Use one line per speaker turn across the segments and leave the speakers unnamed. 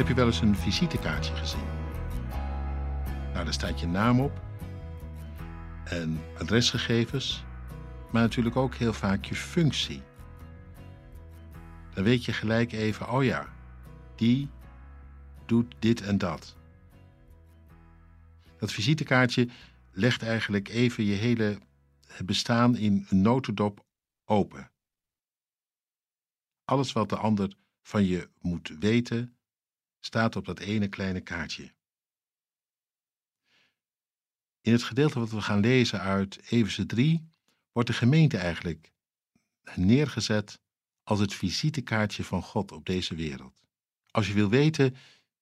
Heb je wel eens een visitekaartje gezien? Nou, daar staat je naam op en adresgegevens, maar natuurlijk ook heel vaak je functie. Dan weet je gelijk even, oh ja, die doet dit en dat. Dat visitekaartje legt eigenlijk even je hele bestaan in een notendop open. Alles wat de ander van je moet weten, staat op dat ene kleine kaartje. In het gedeelte wat we gaan lezen uit Efeze 3 wordt de gemeente eigenlijk neergezet als het visitekaartje van God op deze wereld. Als je wil weten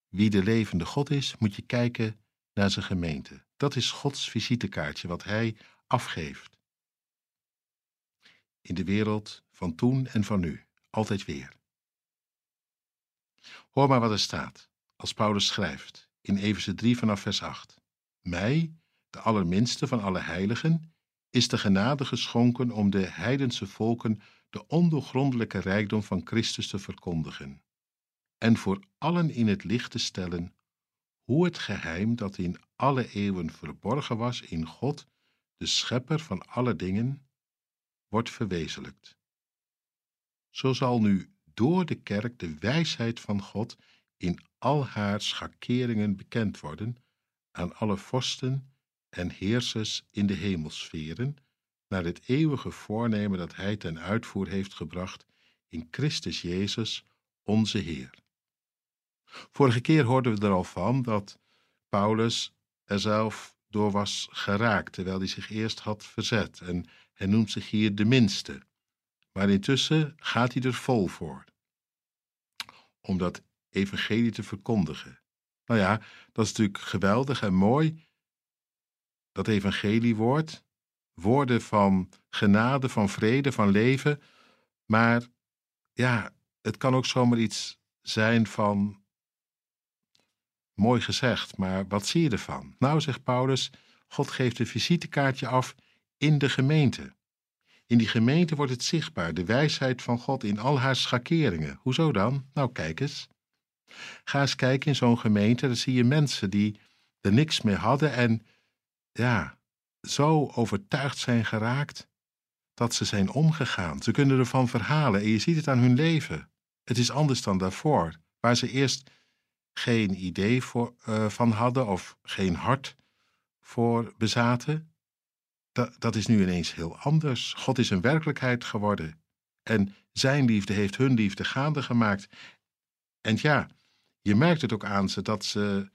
wie de levende God is, moet je kijken naar zijn gemeente. Dat is Gods visitekaartje wat hij afgeeft. In de wereld van toen en van nu, altijd weer. Hoor maar wat er staat, als Paulus schrijft in Efeze 3 vanaf vers 8. Mij, de allerminste van alle heiligen, is de genade geschonken om de heidense volken de ondoorgrondelijke rijkdom van Christus te verkondigen en voor allen in het licht te stellen hoe het geheim dat in alle eeuwen verborgen was in God, de schepper van alle dingen, wordt verwezenlijkt. Zo zal nu door de kerk de wijsheid van God in al haar schakeringen bekend worden aan alle vorsten en heersers in de hemelsferen, naar het eeuwige voornemen dat Hij ten uitvoer heeft gebracht in Christus Jezus, onze Heer. Vorige keer hoorden we er al van dat Paulus er zelf door was geraakt, terwijl hij zich eerst had verzet. En hij noemt zich hier de minste. Maar intussen gaat hij er vol voor. Om dat evangelie te verkondigen. Nou ja, dat is natuurlijk geweldig en mooi. Dat evangeliewoord. Woorden van genade, van vrede, van leven. Maar ja, het kan ook zomaar iets zijn van Mooi gezegd, maar wat zie je ervan? Nou, zegt Paulus, God geeft een visitekaartje af in de gemeente. In die gemeente wordt het zichtbaar, de wijsheid van God in al haar schakeringen. Hoezo dan? Nou, kijk eens. Ga eens kijken in zo'n gemeente, dan zie je mensen die er niks mee hadden en ja, zo overtuigd zijn geraakt dat ze zijn omgegaan. Ze kunnen ervan verhalen en je ziet het aan hun leven. Het is anders dan daarvoor, waar ze eerst geen idee voor, uh, van hadden of geen hart voor bezaten. Dat, is nu ineens heel anders. God is een werkelijkheid geworden. En zijn liefde heeft hun liefde gaande gemaakt. En ja, je merkt het ook aan ze dat ze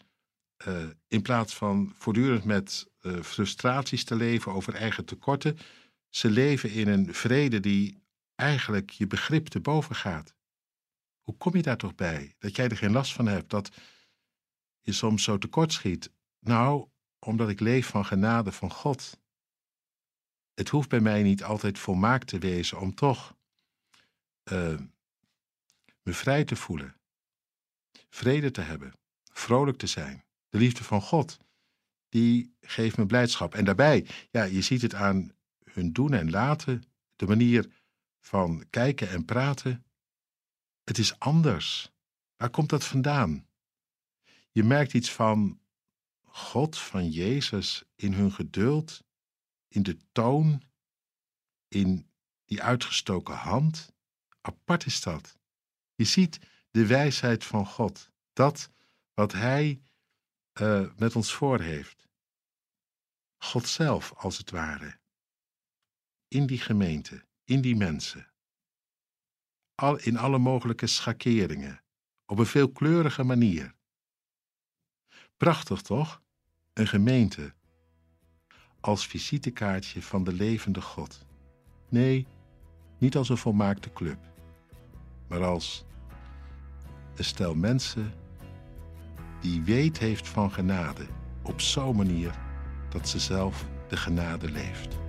uh, in plaats van voortdurend met uh, frustraties te leven over eigen tekorten, ze leven in een vrede die eigenlijk je begrip te boven gaat. Hoe kom je daar toch bij? Dat jij er geen last van hebt, dat je soms zo tekort schiet. Nou, omdat ik leef van genade van God. Het hoeft bij mij niet altijd volmaakt te wezen om toch uh, me vrij te voelen, vrede te hebben, vrolijk te zijn. De liefde van God, die geeft me blijdschap. En daarbij, ja, je ziet het aan hun doen en laten, de manier van kijken en praten. Het is anders. Waar komt dat vandaan? Je merkt iets van God, van Jezus, in hun geduld, in de toon, in die uitgestoken hand. Apart is dat. Je ziet de wijsheid van God, dat wat Hij uh, met ons voor heeft. God zelf, als het ware. In die gemeente, in die mensen al, in alle mogelijke schakeringen, op een veelkleurige manier. Prachtig toch? Een gemeente. Als visitekaartje van de levende God. Nee, niet als een volmaakte club, maar als een stel mensen die weet heeft van genade op zo'n manier dat ze zelf de genade leeft.